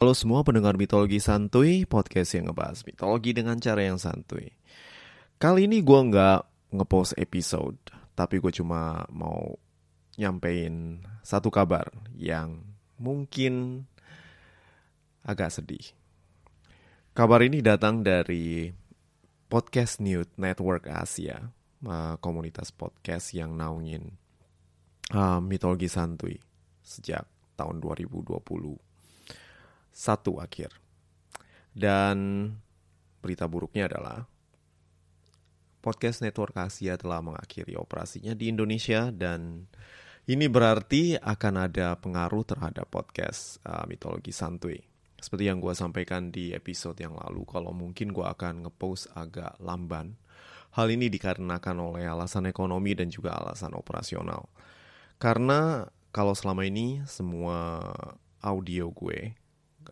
Halo semua pendengar mitologi santuy, podcast yang ngebahas mitologi dengan cara yang santuy. Kali ini gue nggak ngepost episode, tapi gue cuma mau nyampein satu kabar yang mungkin agak sedih. Kabar ini datang dari Podcast New Network Asia, uh, komunitas podcast yang naungin uh, mitologi santuy sejak tahun 2020 satu akhir. Dan berita buruknya adalah Podcast Network Asia telah mengakhiri operasinya di Indonesia dan ini berarti akan ada pengaruh terhadap podcast uh, mitologi santuy. Seperti yang gue sampaikan di episode yang lalu, kalau mungkin gue akan ngepost agak lamban. Hal ini dikarenakan oleh alasan ekonomi dan juga alasan operasional. Karena kalau selama ini semua audio gue,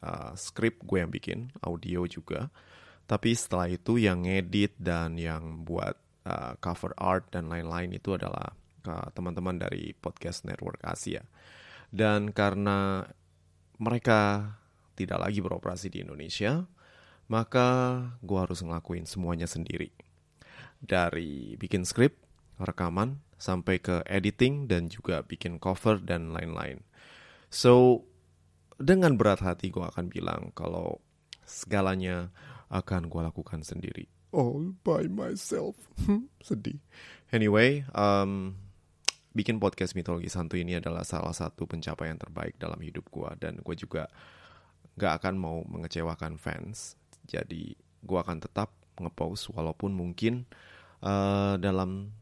uh, script gue yang bikin, audio juga. Tapi setelah itu yang ngedit dan yang buat uh, cover art dan lain-lain itu adalah uh, teman-teman dari Podcast Network Asia. Dan karena mereka tidak lagi beroperasi di Indonesia, maka gue harus ngelakuin semuanya sendiri. Dari bikin skrip, rekaman, sampai ke editing dan juga bikin cover dan lain-lain. So, dengan berat hati gue akan bilang kalau segalanya akan gue lakukan sendiri. All by myself. Sedih. Anyway, um, bikin podcast mitologi santu ini adalah salah satu pencapaian terbaik dalam hidup gue dan gue juga gak akan mau mengecewakan fans. Jadi gue akan tetap ngepost walaupun mungkin uh, dalam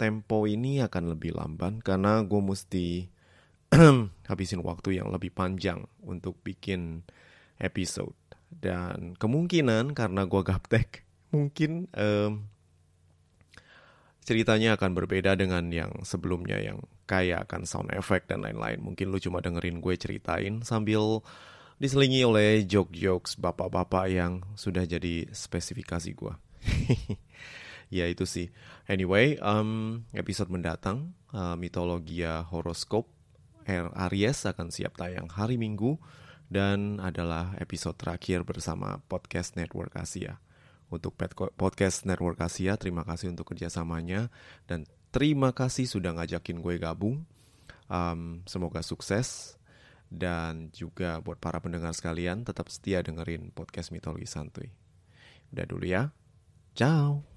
tempo ini akan lebih lamban karena gue mesti habisin waktu yang lebih panjang untuk bikin episode. Dan kemungkinan karena gue gaptek mungkin um, ceritanya akan berbeda dengan yang sebelumnya yang kaya akan sound effect dan lain-lain. Mungkin lu cuma dengerin gue ceritain sambil diselingi oleh joke-jokes bapak-bapak yang sudah jadi spesifikasi gue ya itu sih. Anyway, um, episode mendatang uh, mitologia horoskop Aries akan siap tayang hari Minggu dan adalah episode terakhir bersama Podcast Network Asia. Untuk Podcast Network Asia, terima kasih untuk kerjasamanya dan terima kasih sudah ngajakin gue gabung. Um, semoga sukses dan juga buat para pendengar sekalian tetap setia dengerin podcast mitologi santuy. Udah dulu ya. Ciao.